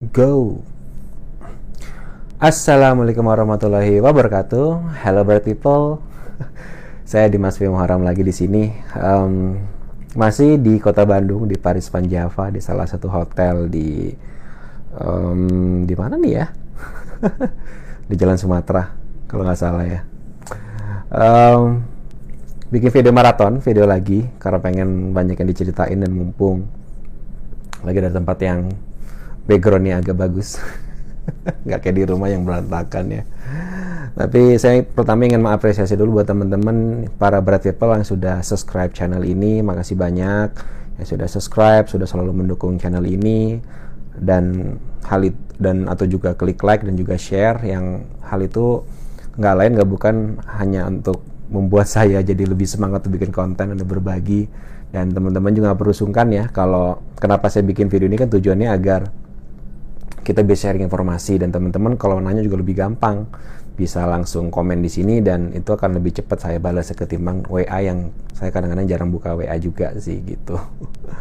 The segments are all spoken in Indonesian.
Go. Assalamualaikum warahmatullahi wabarakatuh. Hello bright people. Saya Dimas Bimo Haram lagi di sini. Um, masih di kota Bandung di Paris Van Java di salah satu hotel di um, di mana nih ya? di Jalan Sumatera kalau nggak salah ya. Um, bikin video maraton, video lagi karena pengen banyak yang diceritain dan mumpung lagi ada tempat yang backgroundnya agak bagus. Nggak kayak di rumah yang berantakan ya. Tapi saya pertama ingin mengapresiasi dulu buat teman-teman para berat people yang sudah subscribe channel ini makasih banyak. Yang sudah subscribe sudah selalu mendukung channel ini. Dan hal itu dan atau juga klik like dan juga share yang hal itu nggak lain nggak bukan hanya untuk membuat saya jadi lebih semangat untuk bikin konten dan berbagi. Dan teman-teman juga perlu sungkan ya kalau kenapa saya bikin video ini kan tujuannya agar kita bisa sharing informasi dan teman-teman kalau nanya juga lebih gampang. Bisa langsung komen di sini dan itu akan lebih cepat saya balas ketimbang WA yang saya kadang-kadang jarang buka WA juga sih gitu.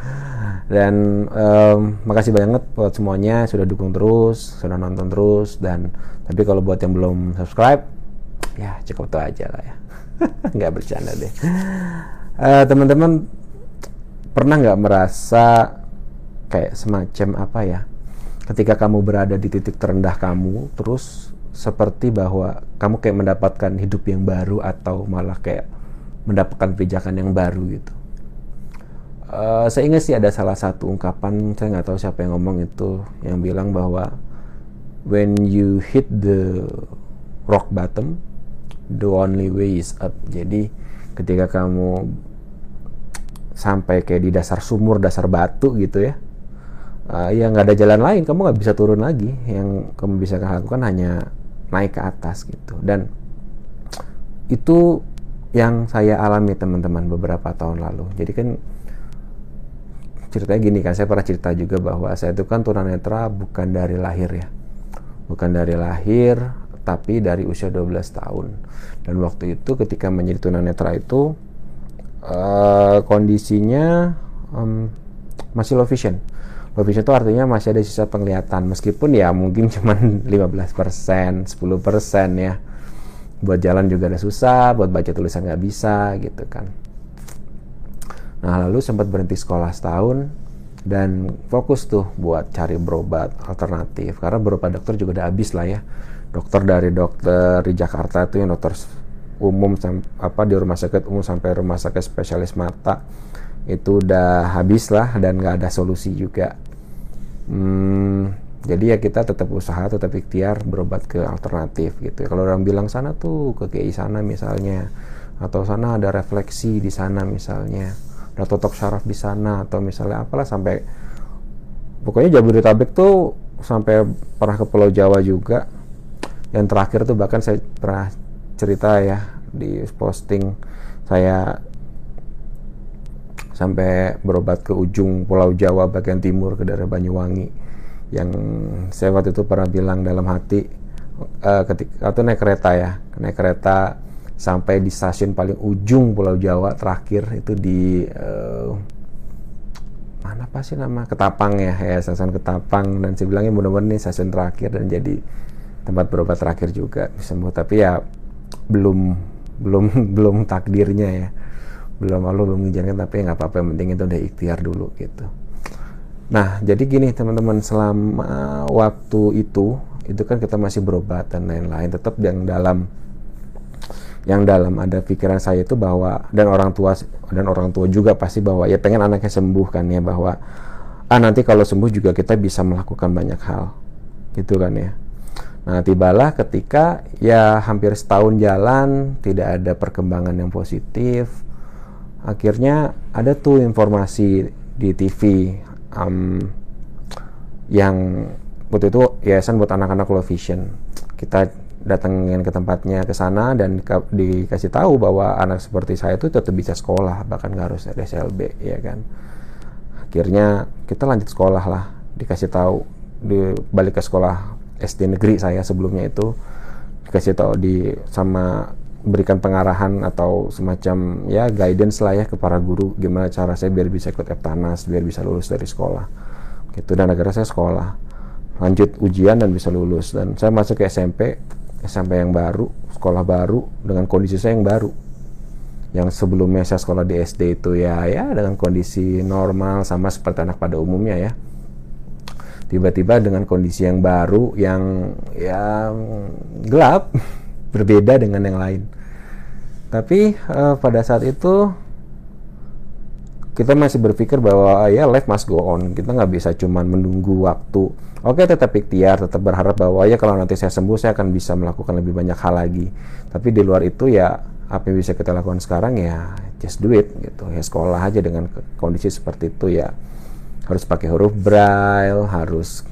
Dan um, makasih banget buat semuanya sudah dukung terus sudah nonton terus dan tapi kalau buat yang belum subscribe ya cukup tuh aja lah ya. Nggak bercanda deh. Uh, teman-teman pernah nggak merasa kayak semacam apa ya ketika kamu berada di titik terendah kamu terus seperti bahwa kamu kayak mendapatkan hidup yang baru atau malah kayak mendapatkan pijakan yang baru gitu. Uh, saya ingat sih ada salah satu ungkapan saya nggak tahu siapa yang ngomong itu yang bilang bahwa when you hit the rock bottom the only way is up. Jadi ketika kamu sampai kayak di dasar sumur dasar batu gitu ya uh, ya nggak ada jalan lain. Kamu nggak bisa turun lagi. Yang kamu bisa lakukan hanya naik ke atas gitu. Dan itu yang saya alami teman-teman beberapa tahun lalu. Jadi kan ceritanya gini kan saya pernah cerita juga bahwa saya itu kan tunanetra bukan dari lahir ya. Bukan dari lahir tapi dari usia 12 tahun. Dan waktu itu ketika menjadi tunanetra itu uh, kondisinya um, masih low vision low vision itu artinya masih ada sisa penglihatan. Meskipun ya mungkin cuma 15% 10% ya. Buat jalan juga ada susah buat baca tulisan nggak bisa gitu kan. Nah lalu sempat berhenti sekolah setahun dan fokus tuh buat cari berobat alternatif. Karena berobat dokter juga udah habis lah ya. Dokter dari dokter di Jakarta itu yang dokter umum apa di rumah sakit umum sampai rumah sakit spesialis mata itu udah habis lah dan nggak ada solusi juga hmm, jadi ya kita tetap usaha tetap ikhtiar berobat ke alternatif gitu. Kalau orang bilang sana tuh ke KI sana misalnya atau sana ada refleksi di sana misalnya ada totok syaraf di sana atau misalnya apalah sampai pokoknya Jabodetabek tuh sampai pernah ke Pulau Jawa juga. Yang terakhir tuh bahkan saya pernah cerita ya di posting saya sampai berobat ke ujung Pulau Jawa bagian timur ke daerah Banyuwangi yang saya waktu itu pernah bilang dalam hati uh, ketika atau naik kereta ya naik kereta sampai di stasiun paling ujung Pulau Jawa terakhir itu di uh, mana apa sih nama Ketapang ya ya stasiun Ketapang dan saya bilangnya mudah-mudahan ini stasiun terakhir dan jadi tempat berobat terakhir juga sembuh. Tapi ya belum belum belum takdirnya ya belum Allah belum mengizinkan tapi nggak apa-apa yang penting itu udah ikhtiar dulu gitu. Nah jadi gini teman-teman selama waktu itu itu kan kita masih berobat dan lain-lain tetap yang dalam yang dalam ada pikiran saya itu bahwa dan orang tua dan orang tua juga pasti bahwa ya pengen anaknya sembuh kan ya bahwa ah nanti kalau sembuh juga kita bisa melakukan banyak hal. Gitu kan ya. Nah, tibalah ketika ya hampir setahun jalan, tidak ada perkembangan yang positif, akhirnya ada tuh informasi di TV um, yang waktu itu yayasan buat anak-anak low vision. Kita datengin ke tempatnya ke sana dan dikasih tahu bahwa anak seperti saya itu tetap bisa sekolah bahkan nggak harus ada SLB ya kan? Akhirnya kita lanjut sekolah lah. Dikasih tahu di balik ke sekolah SD negeri saya sebelumnya itu. Dikasih tahu di sama berikan pengarahan atau semacam ya guidance lah ya ke para guru gimana cara saya biar bisa ikut Eptanas biar bisa lulus dari sekolah. Gitu dan akhirnya saya sekolah. Lanjut ujian dan bisa lulus. Dan saya masuk ke SMP SMP yang baru sekolah baru dengan kondisi saya yang baru. Yang sebelumnya saya sekolah di SD itu ya ya dengan kondisi normal sama seperti anak pada umumnya ya. Tiba-tiba dengan kondisi yang baru yang yang gelap berbeda dengan yang lain. Tapi uh, pada saat itu kita masih berpikir bahwa ya life must go on. Kita nggak bisa cuman menunggu waktu. Oke tetap ikhtiar tetap berharap bahwa ya kalau nanti saya sembuh saya akan bisa melakukan lebih banyak hal lagi. Tapi di luar itu ya apa yang bisa kita lakukan sekarang ya just do it gitu. Ya sekolah aja dengan kondisi seperti itu ya. Harus pakai huruf braille harus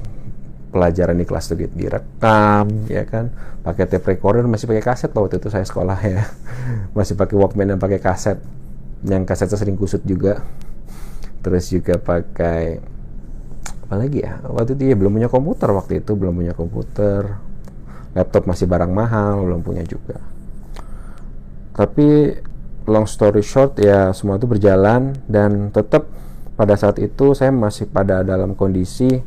pelajaran di kelas itu direkam ya kan. Pakai tape recorder masih pakai kaset loh waktu itu saya sekolah ya. Masih pakai walkman dan pakai kaset. Yang kasetnya sering kusut juga. Terus juga pakai apa lagi ya? Waktu itu ya belum punya komputer waktu itu belum punya komputer. Laptop masih barang mahal belum punya juga. Tapi long story short ya semua itu berjalan dan tetap pada saat itu saya masih pada dalam kondisi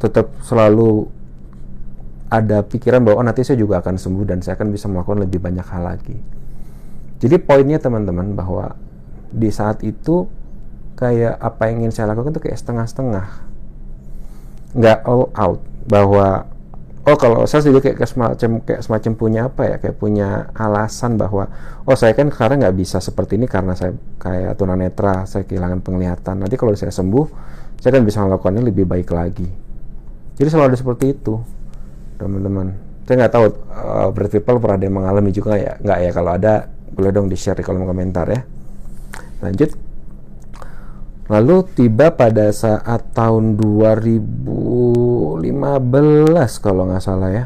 tetap selalu ada pikiran bahwa oh, nanti saya juga akan sembuh dan saya akan bisa melakukan lebih banyak hal lagi. Jadi poinnya teman-teman bahwa di saat itu kayak apa yang ingin saya lakukan itu kayak setengah-setengah. Nggak all out. Bahwa oh kalau saya juga kayak semacam kayak semacam punya apa ya kayak punya alasan bahwa oh saya kan sekarang nggak bisa seperti ini karena saya kayak tunanetra saya kehilangan penglihatan nanti kalau saya sembuh saya kan bisa melakukannya lebih baik lagi jadi selalu ada seperti itu teman-teman. Saya nggak tahu uh, berarti people pernah ada yang mengalami juga ya? Nggak ya? Kalau ada boleh dong di share di kolom komentar ya. Lanjut. Lalu tiba pada saat tahun 2015 kalau nggak salah ya.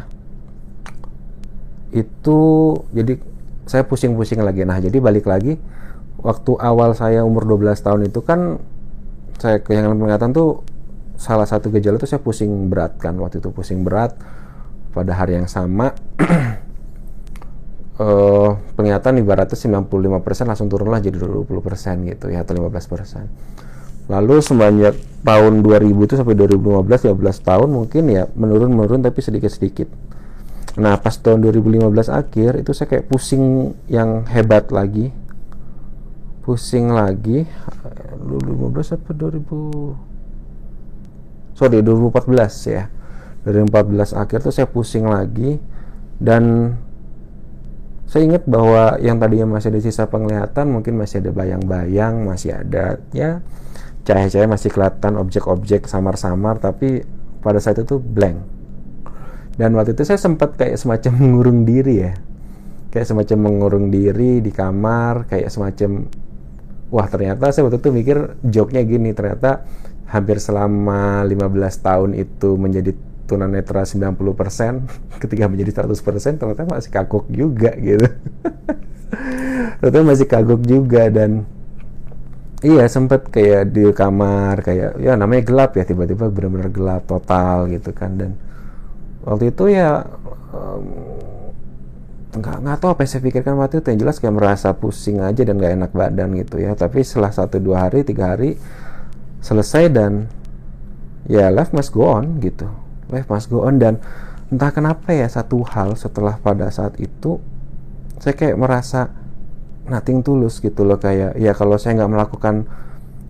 Itu jadi saya pusing-pusing lagi. Nah jadi balik lagi waktu awal saya umur 12 tahun itu kan saya kehilangan penglihatan tuh salah satu gejala tuh saya pusing berat kan waktu itu pusing berat pada hari yang sama uh, penglihatan ibaratnya 95% langsung turunlah jadi 20% gitu ya atau 15%. Lalu sebanyak tahun 2000 itu sampai 2015 12 tahun mungkin ya menurun-menurun tapi sedikit-sedikit. Nah, pas tahun 2015 akhir itu saya kayak pusing yang hebat lagi. Pusing lagi 2015 apa 2000 Sorry, 2014 ya. 2014 akhir tuh saya pusing lagi. Dan saya ingat bahwa yang tadinya masih ada sisa penglihatan mungkin masih ada bayang-bayang masih ada ya cahaya-cahaya masih kelihatan objek-objek samar-samar tapi pada saat itu blank. Dan waktu itu saya sempat kayak semacam mengurung diri ya. Kayak semacam mengurung diri di kamar kayak semacam wah ternyata saya waktu itu mikir joknya gini ternyata hampir selama 15 tahun itu menjadi tunanetra 90% ketika menjadi 100% ternyata masih kagok juga gitu. Ternyata masih kagok juga dan iya sempet kayak di kamar kayak ya namanya gelap ya tiba-tiba benar-benar gelap total gitu kan. Dan waktu itu ya nggak nggak tahu apa yang saya pikirkan waktu itu. Yang jelas kayak merasa pusing aja dan nggak enak badan gitu ya. Tapi setelah satu dua hari tiga hari selesai dan ya life must go on gitu. Life must go on dan entah kenapa ya satu hal setelah pada saat itu saya kayak merasa nothing tulus gitu loh. Kayak ya kalau saya nggak melakukan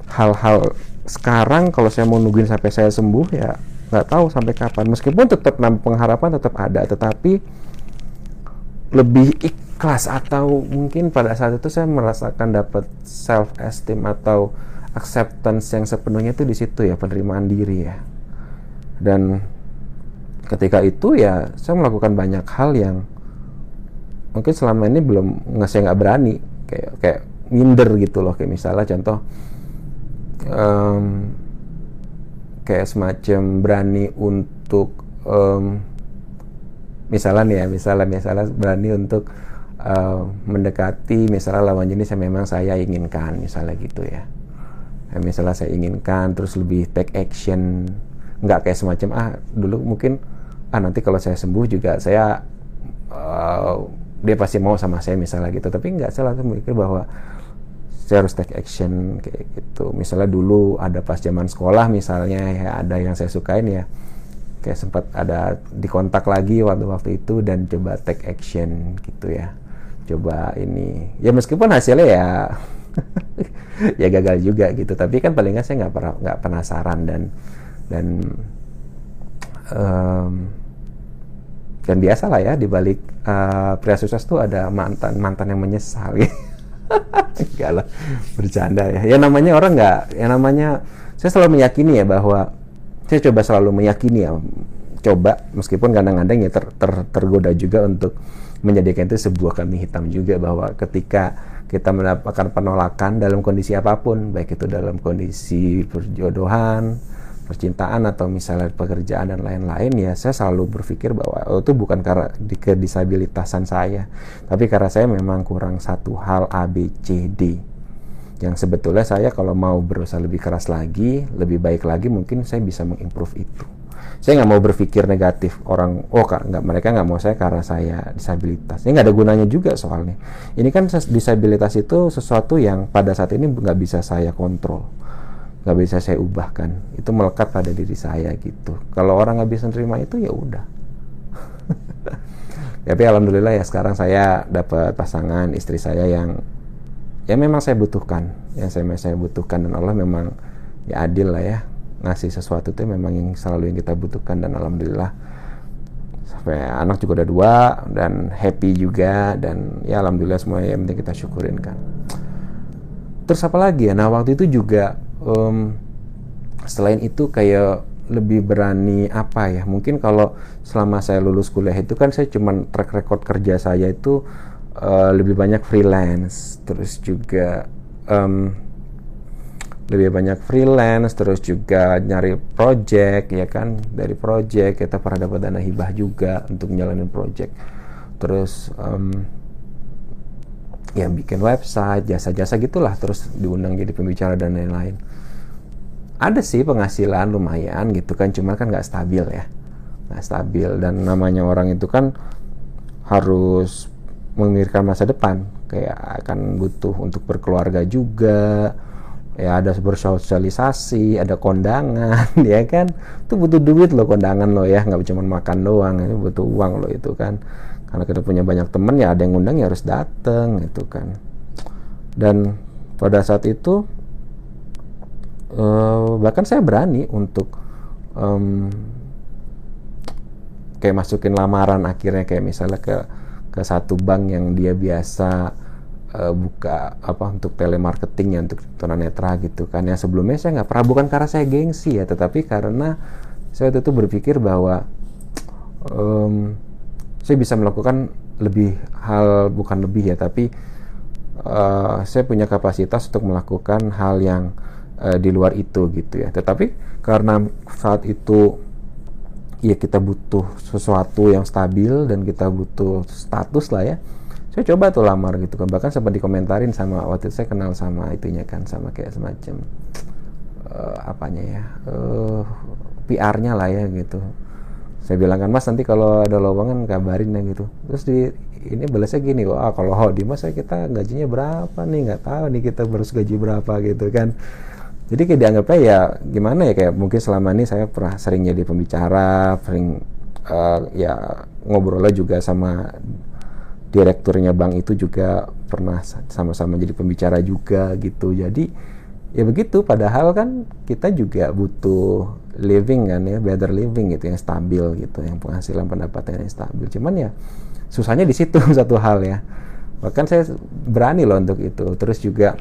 hal-hal sekarang kalau saya mau nungguin sampai saya sembuh ya nggak tahu sampai kapan. Meskipun tetap pengharapan tetap ada tetapi lebih ikhlas atau mungkin pada saat itu saya merasakan dapat self esteem atau acceptance yang sepenuhnya itu di situ ya penerimaan diri ya. Dan ketika itu ya saya melakukan banyak hal yang mungkin selama ini belum nggak saya nggak berani kayak kayak minder gitu loh. Kayak misalnya contoh um, kayak semacam berani untuk um, misalnya ya misalnya misalnya berani untuk uh, mendekati misalnya lawan jenis yang memang saya inginkan misalnya gitu ya. Misalnya saya inginkan terus lebih take action nggak kayak semacam ah dulu mungkin ah nanti kalau saya sembuh juga saya uh, dia pasti mau sama saya misalnya gitu. Tapi nggak saya langsung mikir bahwa saya harus take action kayak gitu. Misalnya dulu ada pas zaman sekolah misalnya ya ada yang saya sukain ya kayak sempat ada dikontak lagi waktu waktu itu dan coba take action gitu ya. Coba ini ya meskipun hasilnya ya ya gagal juga gitu. Tapi kan paling nggak saya nggak pernah nggak penasaran dan dan um, dan biasa lah ya di balik uh, pria sukses tuh ada mantan mantan yang menyesal. Gitu. enggak lah bercanda ya. Ya namanya orang nggak ya namanya saya selalu meyakini ya bahwa saya coba selalu meyakini ya coba meskipun kadang-kadang ya ter, ter, tergoda juga untuk menjadikan itu sebuah kambing hitam juga bahwa ketika kita mendapatkan penolakan dalam kondisi apa pun baik itu dalam kondisi perjodohan percintaan atau misalnya pekerjaan dan lain-lain ya saya selalu berpikir bahwa oh, itu bukan karena di kedisabilitasan saya tapi karena saya memang kurang satu hal A B C D yang sebetulnya saya kalau mau berusaha lebih keras lagi, lebih baik lagi, mungkin saya bisa mengimprove itu. Saya nggak mau berpikir negatif orang, oh kak, nggak mereka nggak mau saya karena saya disabilitas. Ini nggak ada gunanya juga soalnya. Ini kan disabilitas itu sesuatu yang pada saat ini nggak bisa saya kontrol, nggak bisa saya ubahkan. Itu melekat pada diri saya gitu. Kalau orang nggak bisa nerima itu ya udah. Tapi alhamdulillah ya sekarang saya dapat pasangan istri saya yang ya memang saya butuhkan. Yang saya saya butuhkan dan Allah memang ya adil lah ya. Ngasih sesuatu itu memang yang selalu yang kita butuhkan dan alhamdulillah. Sampai anak juga udah dua dan happy juga dan ya alhamdulillah semua yang penting kita syukurin kan terus apa lagi ya? Nah waktu itu juga um, selain itu kayak lebih berani apa ya? Mungkin kalau selama saya lulus kuliah itu kan saya cuman track record kerja saya itu uh, lebih banyak freelance terus juga um, lebih banyak freelance terus juga nyari project ya kan? Dari project kita pernah dapat dana hibah juga untuk menjalani project. Terus um, ya bikin website jasa-jasa gitulah terus diundang jadi pembicara dan lain-lain. Ada sih penghasilan lumayan gitu kan cuma kan nggak stabil ya. Nggak stabil dan namanya orang itu kan harus memikirkan masa depan. Kayak akan butuh untuk berkeluarga juga. Ya ada bersosialisasi ada kondangan ya kan? Itu butuh duit loh kondangan lo ya. Nggak cuma makan doang itu butuh uang lo itu kan. Karena kita punya banyak temen ya ada yang ngundang ya harus dateng itu kan. Dan pada saat itu uh, bahkan saya berani untuk um, kayak masukin lamaran akhirnya kayak misalnya ke ke satu bank yang dia biasa uh, buka apa untuk telemarketing ya untuk tunanetra gitu kan. Yang sebelumnya saya nggak pernah bukan karena saya gengsi ya tetapi karena saya waktu itu berpikir bahwa um, saya bisa melakukan lebih hal bukan lebih ya tapi uh, saya punya kapasitas untuk melakukan hal yang uh, di luar itu gitu ya. Tetapi karena saat itu ya kita butuh sesuatu yang stabil dan kita butuh status lah ya. Saya coba tuh lamar gitu kan. Bahkan sempat dikomentarin sama waktu saya kenal sama itunya kan sama kayak semacam uh, apanya ya uh, eh, PR-nya lah ya gitu. Saya bilang kan mas nanti kalau ada lowongan kabarin ya gitu. Terus di ini balasnya gini wah kalau di mas saya kita gajinya berapa nih? Nggak tahu nih kita harus gaji berapa gitu kan jadi kayak dianggapnya ya gimana ya kayak mungkin selama ini saya pernah sering jadi pembicara sering uh, ya ngobrolnya juga sama direkturnya bank itu juga pernah sama-sama jadi pembicara juga gitu. Jadi ya begitu padahal kan kita juga butuh living kan ya better living gitu yang stabil gitu yang penghasilan pendapatan yang stabil. Cuman ya susahnya di situ satu hal ya. Bahkan saya berani loh untuk itu. Terus juga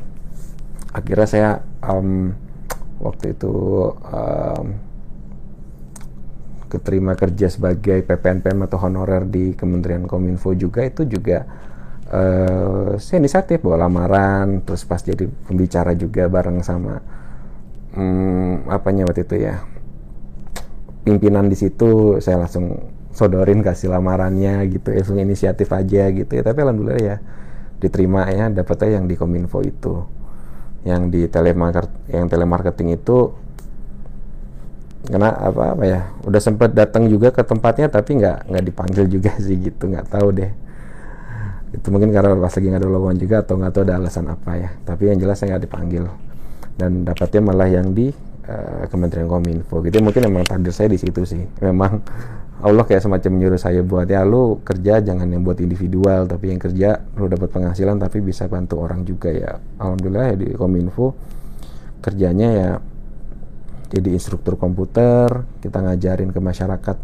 akhirnya saya um, waktu itu um, keterima kerja sebagai PPNPM atau honorer di Kementerian Kominfo juga itu juga uh, saya inisiatif bawa lamaran terus pas jadi pembicara juga bareng sama um, apanya waktu itu ya pimpinan di situ saya langsung sodorin kasih lamarannya gitu ya langsung inisiatif aja gitu ya tapi alhamdulillah ya diterima ya dapetnya yang di Kominfo itu yang di telemarket yang telemarketing itu karena apa apa ya udah sempet datang juga ke tempatnya tapi nggak nggak dipanggil juga sih gitu nggak tahu deh. Itu mungkin karena pas lagi nggak ada lowongan juga atau nggak tahu ada alasan apa ya tapi yang jelas saya nggak dipanggil. Dan dapatnya malah yang di uh, Kementerian Kominfo. Gitu mungkin memang takdir saya di situ sih. Memang Allah kayak semacam menyuruh saya buat ya lu kerja jangan yang buat individual tapi yang kerja lu dapat penghasilan tapi bisa bantu orang juga ya. Alhamdulillah ya di Kominfo kerjanya ya jadi instruktur komputer kita ngajarin ke masyarakat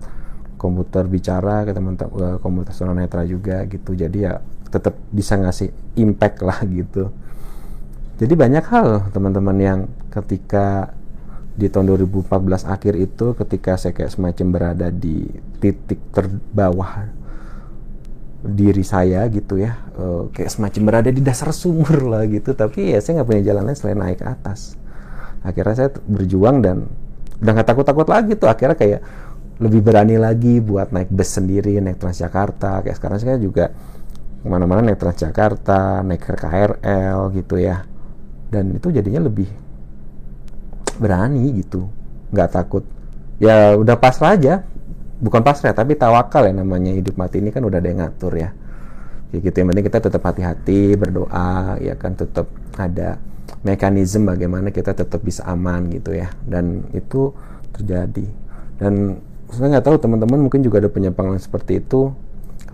komputer bicara ke eh, komunitas tunanetra juga gitu. Jadi ya tetap bisa ngasih impact lah gitu. Jadi banyak hal teman-teman yang ketika di tahun 2014 akhir itu ketika saya kayak semacam berada di titik terbawah diri saya gitu ya uh, kayak semacam berada di dasar sumur lah gitu. Tapi ya saya nggak punya jalan lain selain naik ke atas. Akhirnya saya berjuang dan udah nggak takut-takut lagi tuh. Akhirnya kayak lebih berani lagi buat naik bus sendiri naik Transjakarta. Kayak sekarang saya juga ke mana-mana naik Transjakarta naik KRL gitu ya. Dan itu jadinya lebih berani gitu. Nggak takut. Ya udah pasrah aja. Bukan pasrah tapi tawakal ya namanya hidup mati ini kan udah ada yang ngatur ya. Kayak gitu yang penting kita tetap hati-hati berdoa ya kan tetap ada mekanisme bagaimana kita tetap bisa aman gitu ya. Dan itu terjadi. Dan saya nggak tahu teman-teman mungkin juga ada punya seperti itu.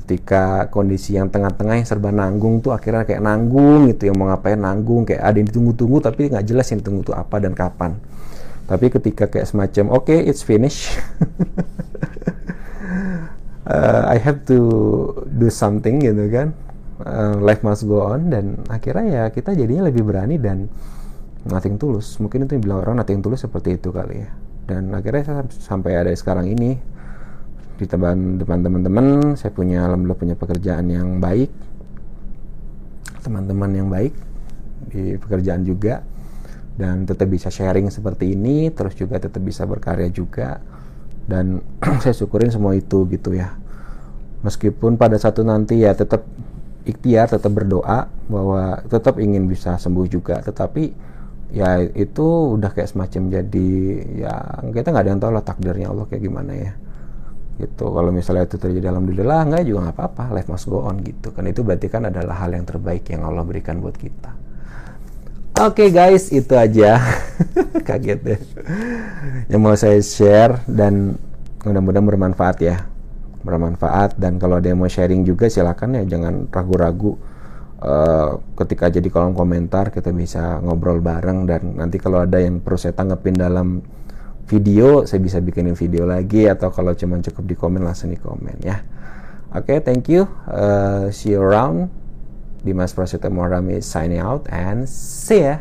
Ketika kondisi yang tengah-tengah yang serba nanggung tuh akhirnya kayak nanggung gitu yang mau ngapain nanggung kayak ada yang ditunggu-tunggu tapi nggak jelas yang ditunggu tuh apa dan kapan tapi ketika kayak semacam oke okay, it's finished. Uh, I have to do something gitu kan. Uh, life must go on dan akhirnya ya kita jadinya lebih berani dan nothing tulus. Mungkin itu yang bilang orang nothing tulus seperti itu kali ya. Dan akhirnya saya sampai ada sekarang ini di depan depan teman-teman saya punya alhamdulillah punya pekerjaan yang baik. Teman-teman yang baik di pekerjaan juga dan tetap bisa sharing seperti ini terus juga tetap bisa berkarya juga. Dan saya syukurin semua itu gitu ya. Meskipun pada satu nanti ya tetap ikhtiar tetap berdoa bahwa tetap ingin bisa sembuh juga. Tetapi ya itu udah kayak semacam jadi ya kita nggak ada yang tahu lah takdirnya Allah kayak gimana ya. Gitu. Kalau misalnya itu terjadi alhamdulillah enggak juga nggak apa-apa. Life must go on gitu kan. Itu berarti kan adalah hal yang terbaik yang Allah berikan buat kita oke okay, guys itu aja. Kaget deh. Yang mau saya share dan mudah-mudahan bermanfaat ya. Bermanfaat dan kalau ada yang mau sharing juga silakan ya. Jangan ragu-ragu uh, ketika jadi kolom komentar kita bisa ngobrol bareng dan nanti kalau ada yang perlu saya tanggepin dalam video saya bisa bikinin video lagi atau kalau cuma cukup di komen langsung di komen ya. Oke okay, thank you. Uh, see you around Dimas Prasetyo Muharam is signing out and see ya